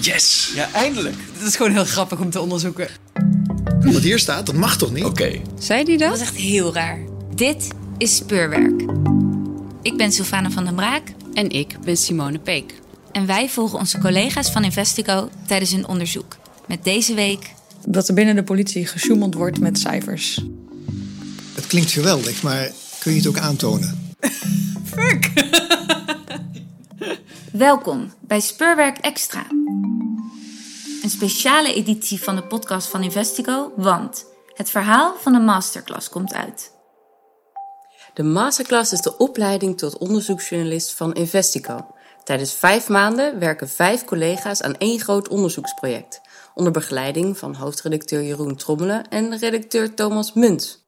Yes! Ja, eindelijk. Het is gewoon heel grappig om te onderzoeken. Wat hier staat, dat mag toch niet? Oké. Zei die Dat dat? was echt heel raar. Dit is speurwerk. Ik ben Sylvana van den Braak En ik ben Simone Peek. en wij volgen onze collega's van Investigo tijdens hun onderzoek. Met deze week Dat er binnen de politie gesjoemeld wordt met cijfers. Het klinkt geweldig, maar kun je het ook aantonen? Welkom bij Speurwerk Extra. Een speciale editie van de podcast van Investigo, want het verhaal van de masterclass komt uit. De masterclass is de opleiding tot onderzoeksjournalist van Investico. Tijdens vijf maanden werken vijf collega's aan één groot onderzoeksproject. Onder begeleiding van hoofdredacteur Jeroen Trommelen en redacteur Thomas Munt.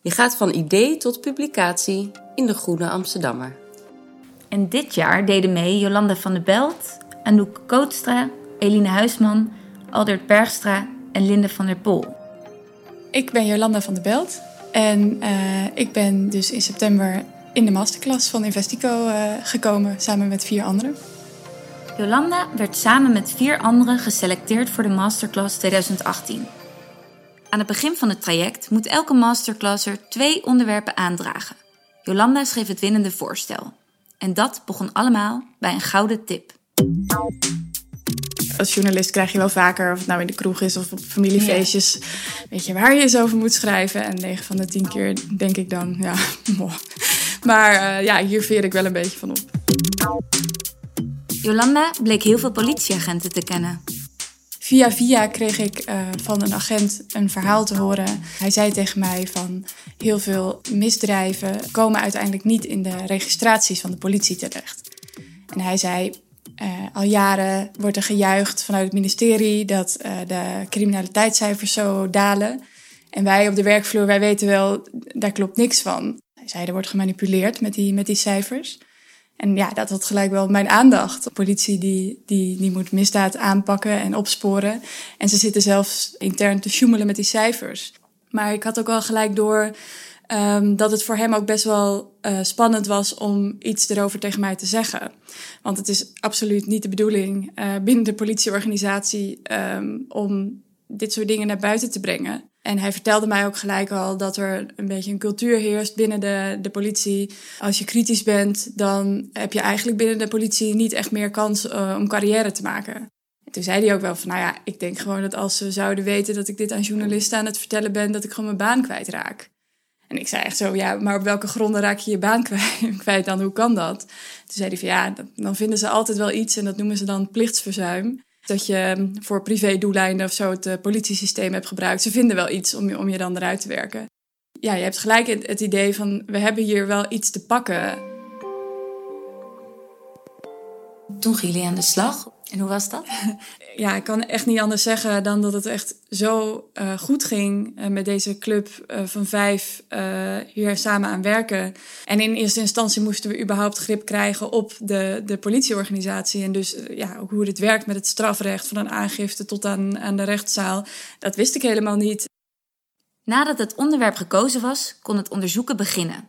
Je gaat van idee tot publicatie in de Groene Amsterdammer. En dit jaar deden mee Jolanda van der Belt, Anouk Kootstra, Eline Huisman, Aldert Bergstra en Linde van der Pol. Ik ben Jolanda van der Belt en eh, ik ben dus in september in de masterclass van Investico eh, gekomen samen met vier anderen. Jolanda werd samen met vier anderen geselecteerd voor de Masterclass 2018. Aan het begin van het traject moet elke masterclasser twee onderwerpen aandragen. Jolanda schreef het winnende voorstel. En dat begon allemaal bij een gouden tip. Als journalist krijg je wel vaker, of het nou in de kroeg is of op familiefeestjes, weet je waar je eens over moet schrijven. En 9 van de 10 keer denk ik dan, ja, moh. Maar eh, ja, hier veer ik wel een beetje van op. Jolanda bleek heel veel politieagenten te kennen. Via via kreeg ik eh, van een agent een verhaal te horen. Hij zei tegen mij van heel veel misdrijven komen uiteindelijk niet in de registraties van de politie terecht. En hij zei, eh, al jaren wordt er gejuicht vanuit het ministerie dat eh, de criminaliteitscijfers zo dalen. En wij op de werkvloer, wij weten wel, daar klopt niks van. Hij zei, er wordt gemanipuleerd met die, met die cijfers. En ja, dat had gelijk wel mijn aandacht. Politie die, die, die moet misdaad aanpakken en opsporen. En ze zitten zelfs intern te sjoemelen met die cijfers. Maar ik had ook wel gelijk door um, dat het voor hem ook best wel uh, spannend was om iets erover tegen mij te zeggen. Want het is absoluut niet de bedoeling uh, binnen de politieorganisatie um, om dit soort dingen naar buiten te brengen. En hij vertelde mij ook gelijk al dat er een beetje een cultuur heerst binnen de, de politie. Als je kritisch bent, dan heb je eigenlijk binnen de politie niet echt meer kans uh, om carrière te maken. En toen zei hij ook wel van, nou ja, ik denk gewoon dat als ze zouden weten dat ik dit aan journalisten aan het vertellen ben, dat ik gewoon mijn baan kwijtraak. En ik zei echt zo, ja, maar op welke gronden raak je je baan kwijt dan? Hoe kan dat? Toen zei hij van, ja, dan vinden ze altijd wel iets en dat noemen ze dan plichtsverzuim dat je voor privé-doeleinden of zo het uh, politiesysteem hebt gebruikt. Ze vinden wel iets om je, om je dan eruit te werken. Ja, je hebt gelijk het, het idee van we hebben hier wel iets te pakken. Toen gingen jullie aan de slag. En hoe was dat? ja, ik kan echt niet anders zeggen dan dat het echt zo uh, goed ging uh, met deze club uh, van vijf hier samen aan werken. En in eerste instantie moesten we überhaupt grip krijgen op de, de politieorganisatie. En dus ja, hoe het werkt met het strafrecht, van een aangifte tot aan, aan de rechtszaal. Dat wist ik helemaal niet. Nadat het onderwerp gekozen was, kon het onderzoeken beginnen.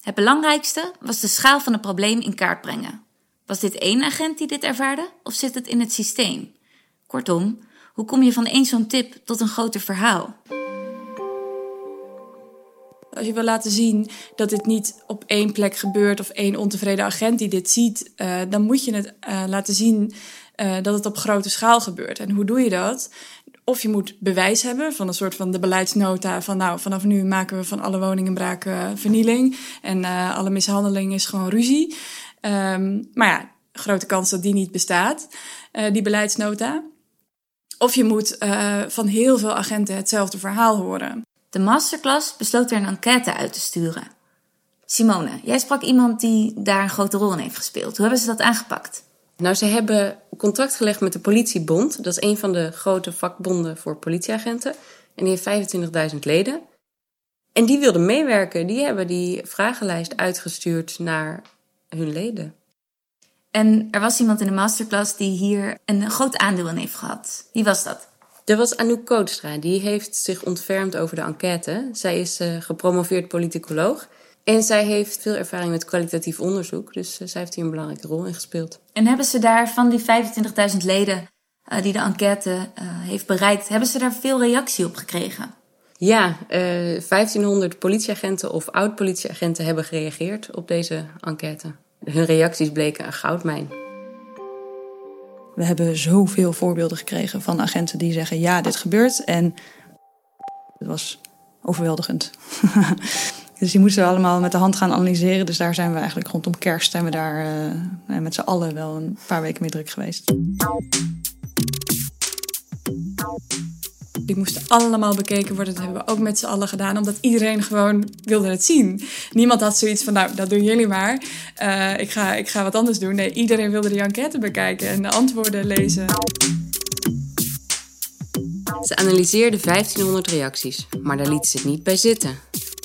Het belangrijkste was de schaal van het probleem in kaart brengen. Was dit één agent die dit ervaarde of zit het in het systeem? Kortom, hoe kom je van één zo'n tip tot een groter verhaal? Als je wil laten zien dat dit niet op één plek gebeurt of één ontevreden agent die dit ziet, uh, dan moet je het uh, laten zien uh, dat het op grote schaal gebeurt. En hoe doe je dat? Of je moet bewijs hebben van een soort van de beleidsnota van nou, vanaf nu maken we van alle woningenbraak vernieling en alle mishandeling is gewoon ruzie. Um, maar ja, grote kans dat die niet bestaat, uh, die beleidsnota. Of je moet uh, van heel veel agenten hetzelfde verhaal horen. De masterclass besloot er een enquête uit te sturen. Simone, jij sprak iemand die daar een grote rol in heeft gespeeld. Hoe hebben ze dat aangepakt? Nou, ze hebben contact gelegd met de Politiebond. Dat is een van de grote vakbonden voor politieagenten. En die heeft 25.000 leden. En die wilden meewerken. Die hebben die vragenlijst uitgestuurd naar hun leden. En er was iemand in de masterclass die hier een groot aandeel in heeft gehad. Wie was dat? Dat was Anouk Kootstra. Die heeft zich ontfermd over de enquête. Zij is uh, gepromoveerd politicoloog. En zij heeft veel ervaring met kwalitatief onderzoek, dus uh, zij heeft hier een belangrijke rol in gespeeld. En hebben ze daar van die 25.000 leden uh, die de enquête heeft bereikt, hebben ze daar veel reactie op gekregen? Ja, 1500 politieagenten of oud-politieagenten hebben gereageerd op deze enquête. Hun reacties bleken een goudmijn. We hebben zoveel voorbeelden gekregen van agenten die zeggen: ja, dit gebeurt. En het was overweldigend. dus die moesten we allemaal met de hand gaan analyseren. Dus daar zijn we eigenlijk rondom kerst zijn we daar uh, met z'n allen wel een paar weken mee druk geweest. Die moesten allemaal bekeken worden. Dat hebben we ook met z'n allen gedaan, omdat iedereen gewoon wilde het zien. Niemand had zoiets van, nou, dat doen jullie maar. Uh, ik, ga, ik ga wat anders doen. Nee, iedereen wilde die enquête bekijken en de antwoorden lezen. Ze analyseerden 1500 reacties, maar daar lieten ze het niet bij zitten.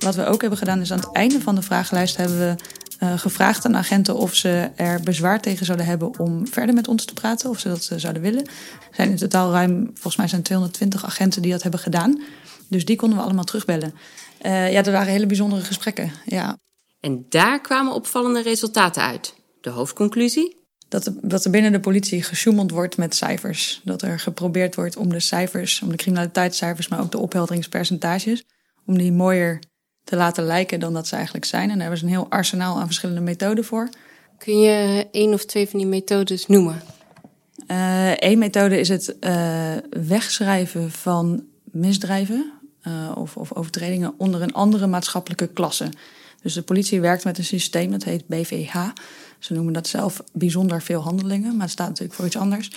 Wat we ook hebben gedaan is aan het einde van de vragenlijst hebben we uh, gevraagd aan agenten of ze er bezwaar tegen zouden hebben om verder met ons te praten, of ze dat uh, zouden willen. Er zijn in totaal ruim, volgens mij zijn 220 agenten die dat hebben gedaan. Dus die konden we allemaal terugbellen. Uh, ja, er waren hele bijzondere gesprekken. Ja. En daar kwamen opvallende resultaten uit. De hoofdconclusie? Dat, dat er binnen de politie gesjoemeld wordt met cijfers. Dat er geprobeerd wordt om de cijfers, om de criminaliteitscijfers, maar ook de ophelderingspercentages, om die mooier te laten lijken dan dat ze eigenlijk zijn. En daar hebben ze een heel arsenaal aan verschillende methoden voor. Kun je één of twee van die methodes noemen? Eén uh, methode is het uh, wegschrijven van misdrijven uh, of, of, overtredingen onder een andere maatschappelijke klasse. Dus de politie werkt met een systeem dat heet BVH. Ze noemen dat zelf bijzonder veel handelingen, maar het staat natuurlijk voor iets anders.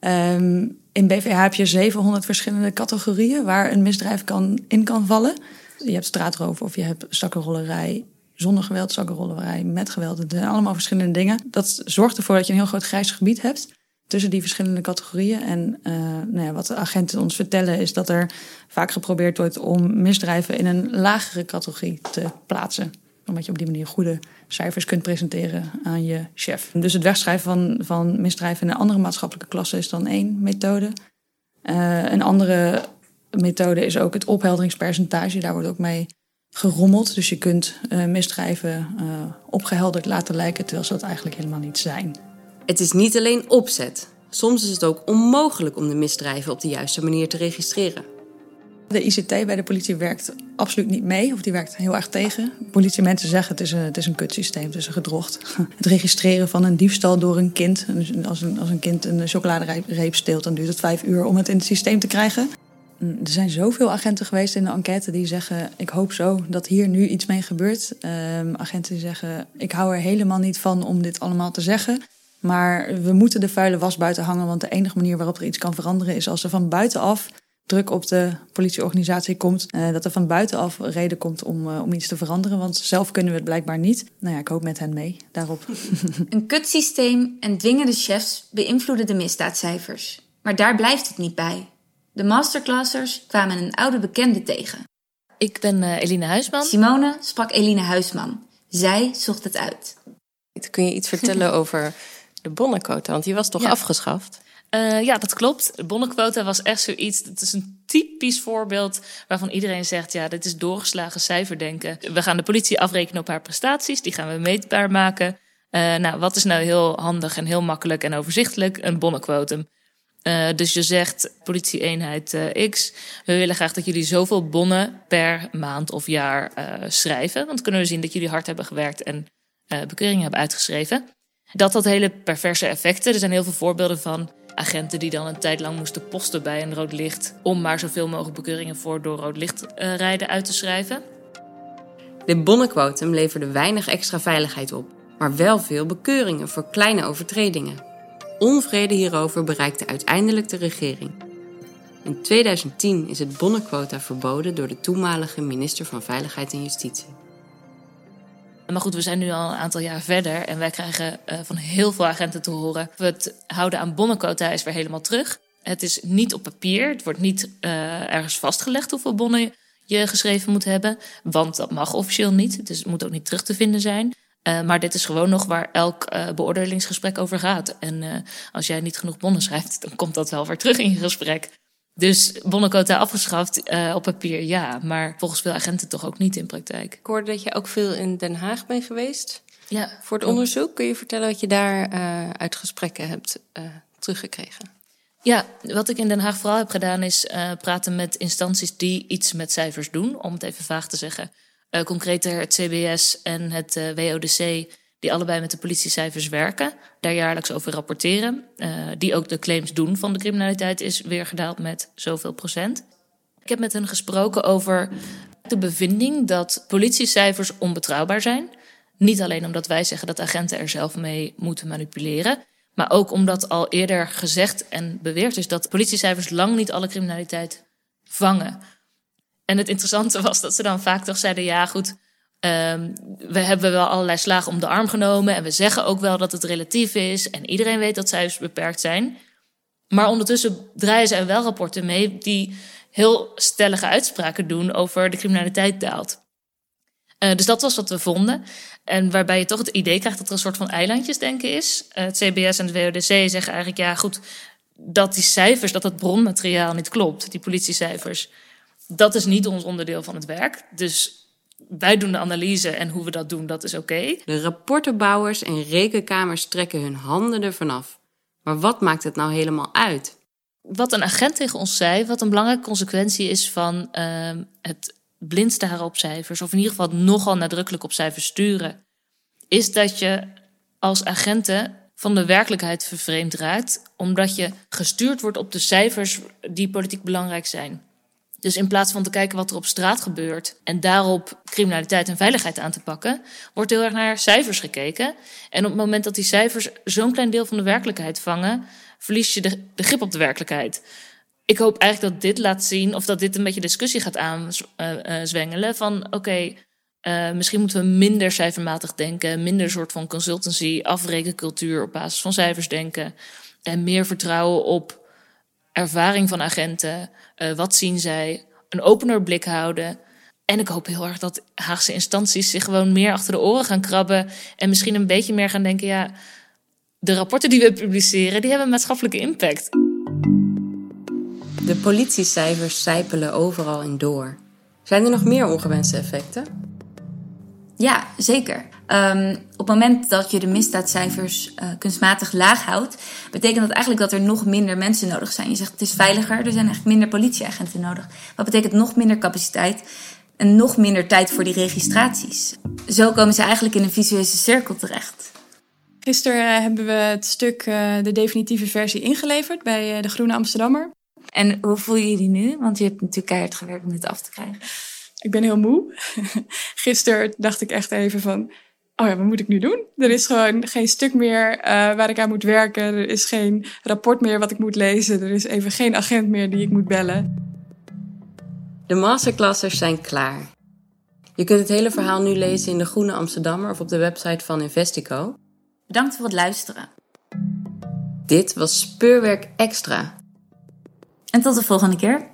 Um, in BVH heb je 700 verschillende categorieën waar een misdrijf kan, in kan vallen. Je hebt straatroof of je hebt zakkenrollerij zonder geweld, zakkenrollerij met geweld. Het zijn allemaal verschillende dingen. Dat zorgt ervoor dat je een heel groot grijs gebied hebt tussen die verschillende categorieën. En uh, nou ja, wat de agenten ons vertellen is dat er vaak geprobeerd wordt om misdrijven in een lagere categorie te plaatsen. Omdat je op die manier goede cijfers kunt presenteren aan je chef. Dus het wegschrijven van, van misdrijven in een andere maatschappelijke klasse is dan één methode. Uh, een andere methode is ook het ophelderingspercentage. Daar wordt ook mee gerommeld. Dus je kunt uh, misdrijven uh, opgehelderd laten lijken, terwijl ze dat eigenlijk helemaal niet zijn. Het is niet alleen opzet. Soms is het ook onmogelijk om de misdrijven op de juiste manier te registreren. De ICT bij de politie werkt absoluut niet mee, of die werkt heel erg tegen. Politiemensen zeggen het is een, het is een kutsysteem, het is een gedrocht. Het registreren van een diefstal door een kind. Als een, als een kind een chocoladereep steelt, dan duurt het vijf uur om het in het systeem te krijgen. Er zijn zoveel agenten geweest in de enquête die zeggen: Ik hoop zo dat hier nu iets mee gebeurt. Um, agenten die zeggen: Ik hou er helemaal niet van om dit allemaal te zeggen. Maar we moeten de vuile was buiten hangen. Want de enige manier waarop er iets kan veranderen is als er van buitenaf druk op de politieorganisatie komt. Uh, dat er van buitenaf reden komt om, uh, om iets te veranderen. Want zelf kunnen we het blijkbaar niet. Nou ja, ik hoop met hen mee daarop. Een kutsysteem en dwingende chefs beïnvloeden de misdaadcijfers. Maar daar blijft het niet bij. De masterclassers kwamen een oude bekende tegen. Ik ben uh, Eline Huisman. Simone sprak Eline Huisman. Zij zocht het uit. Kun je iets vertellen over de bonnenquota? Want die was toch ja. afgeschaft? Uh, ja, dat klopt. De bonnenquota was echt zoiets. Het is een typisch voorbeeld waarvan iedereen zegt: ja, dit is doorgeslagen cijferdenken. We gaan de politie afrekenen op haar prestaties, die gaan we meetbaar maken. Uh, nou, wat is nou heel handig en heel makkelijk en overzichtelijk? Een bonnenquotum. Uh, dus je zegt, politieeenheid uh, X, we willen graag dat jullie zoveel bonnen per maand of jaar uh, schrijven. Want kunnen we zien dat jullie hard hebben gewerkt en bekeuringen hebben uitgeschreven. Dat had hele perverse effecten. Er zijn heel veel voorbeelden van agenten die dan een tijd lang moesten posten bij een rood licht. om maar zoveel mogelijk bekeuringen voor door rood licht rijden uit te schrijven. Dit bonnenquotum leverde weinig extra veiligheid op, maar wel veel bekeuringen voor kleine overtredingen. Onvrede hierover bereikte uiteindelijk de regering. In 2010 is het bonnenquota verboden door de toenmalige minister van Veiligheid en Justitie. Maar goed, we zijn nu al een aantal jaar verder en wij krijgen uh, van heel veel agenten te horen. Het houden aan bonnenquota is weer helemaal terug. Het is niet op papier, het wordt niet uh, ergens vastgelegd hoeveel bonnen je geschreven moet hebben. Want dat mag officieel niet, dus het moet ook niet terug te vinden zijn. Uh, maar dit is gewoon nog waar elk uh, beoordelingsgesprek over gaat. En uh, als jij niet genoeg bonnen schrijft, dan komt dat wel weer terug in je gesprek. Dus bonnenquota afgeschaft op papier, ja. Maar volgens veel agenten toch ook niet in praktijk. Ik hoorde dat je ook veel in Den Haag bent geweest. Ja. Voor het onderzoek. Kun je vertellen wat je daar uit gesprekken hebt teruggekregen? Ja, wat ik in Den Haag vooral heb gedaan is praten met instanties die iets met cijfers doen. Om het even vaag te zeggen. Concreter het CBS en het WODC die allebei met de politiecijfers werken, daar jaarlijks over rapporteren, uh, die ook de claims doen van de criminaliteit is weer gedaald met zoveel procent. Ik heb met hen gesproken over de bevinding dat politiecijfers onbetrouwbaar zijn. Niet alleen omdat wij zeggen dat agenten er zelf mee moeten manipuleren, maar ook omdat al eerder gezegd en beweerd is dat politiecijfers lang niet alle criminaliteit vangen. En het interessante was dat ze dan vaak toch zeiden: ja, goed, Um, we hebben wel allerlei slagen om de arm genomen en we zeggen ook wel dat het relatief is en iedereen weet dat cijfers beperkt zijn. Maar ondertussen draaien ze er wel rapporten mee die heel stellige uitspraken doen over de criminaliteit daalt. Uh, dus dat was wat we vonden. En waarbij je toch het idee krijgt dat er een soort van eilandjesdenken is. Uh, het CBS en het WODC zeggen eigenlijk, ja goed, dat die cijfers, dat het bronmateriaal niet klopt, die politiecijfers, dat is niet ons onderdeel van het werk. Dus wij doen de analyse en hoe we dat doen, dat is oké. De rapportenbouwers en rekenkamers trekken hun handen ervan af. Maar wat maakt het nou helemaal uit? Wat een agent tegen ons zei, wat een belangrijke consequentie is van uh, het blind staren op cijfers, of in ieder geval nogal nadrukkelijk op cijfers sturen, is dat je als agenten van de werkelijkheid vervreemd raakt, omdat je gestuurd wordt op de cijfers die politiek belangrijk zijn. Dus in plaats van te kijken wat er op straat gebeurt en daarop criminaliteit en veiligheid aan te pakken, wordt heel erg naar cijfers gekeken. En op het moment dat die cijfers zo'n klein deel van de werkelijkheid vangen, verlies je de, grip op de werkelijkheid. Ik hoop eigenlijk dat dit laat zien, of dat dit een beetje discussie gaat aanzwengelen. Uh, van oké, uh, misschien moeten we minder cijfermatig denken, minder soort van consultancy, afrekencultuur op basis van cijfers denken. En meer vertrouwen op ervaring van agenten. Uh, wat zien zij? Een opener blik houden. En ik hoop heel erg dat Haagse instanties zich gewoon meer achter de oren gaan krabben. En misschien een beetje meer gaan denken: ja, de rapporten die we publiceren, die hebben maatschappelijke impact. De politiecijfers zijpelen overal in door. Zijn er nog meer ongewenste effecten? Ja, zeker. Um, op het moment dat je de misdaadcijfers uh, kunstmatig laag houdt, betekent dat eigenlijk dat er nog minder mensen nodig zijn. Je zegt het is veiliger, er zijn eigenlijk minder politieagenten nodig. Wat betekent nog minder capaciteit en nog minder tijd voor die registraties. Zo komen ze eigenlijk in een visueuze cirkel terecht. Gisteren uh, hebben we het stuk, uh, de definitieve versie, ingeleverd bij de Groene Amsterdammer. En hoe voel je je die nu? Want je hebt natuurlijk keihard gewerkt om dit af te krijgen. Ik ben heel moe. Gisteren dacht ik echt even van, oh ja, wat moet ik nu doen? Er is gewoon geen stuk meer uh, waar ik aan moet werken. Er is geen rapport meer wat ik moet lezen. Er is even geen agent meer die ik moet bellen. De masterclassers zijn klaar. Je kunt het hele verhaal nu lezen in de Groene Amsterdammer of op de website van Investico. Bedankt voor het luisteren. Dit was Speurwerk Extra. En tot de volgende keer.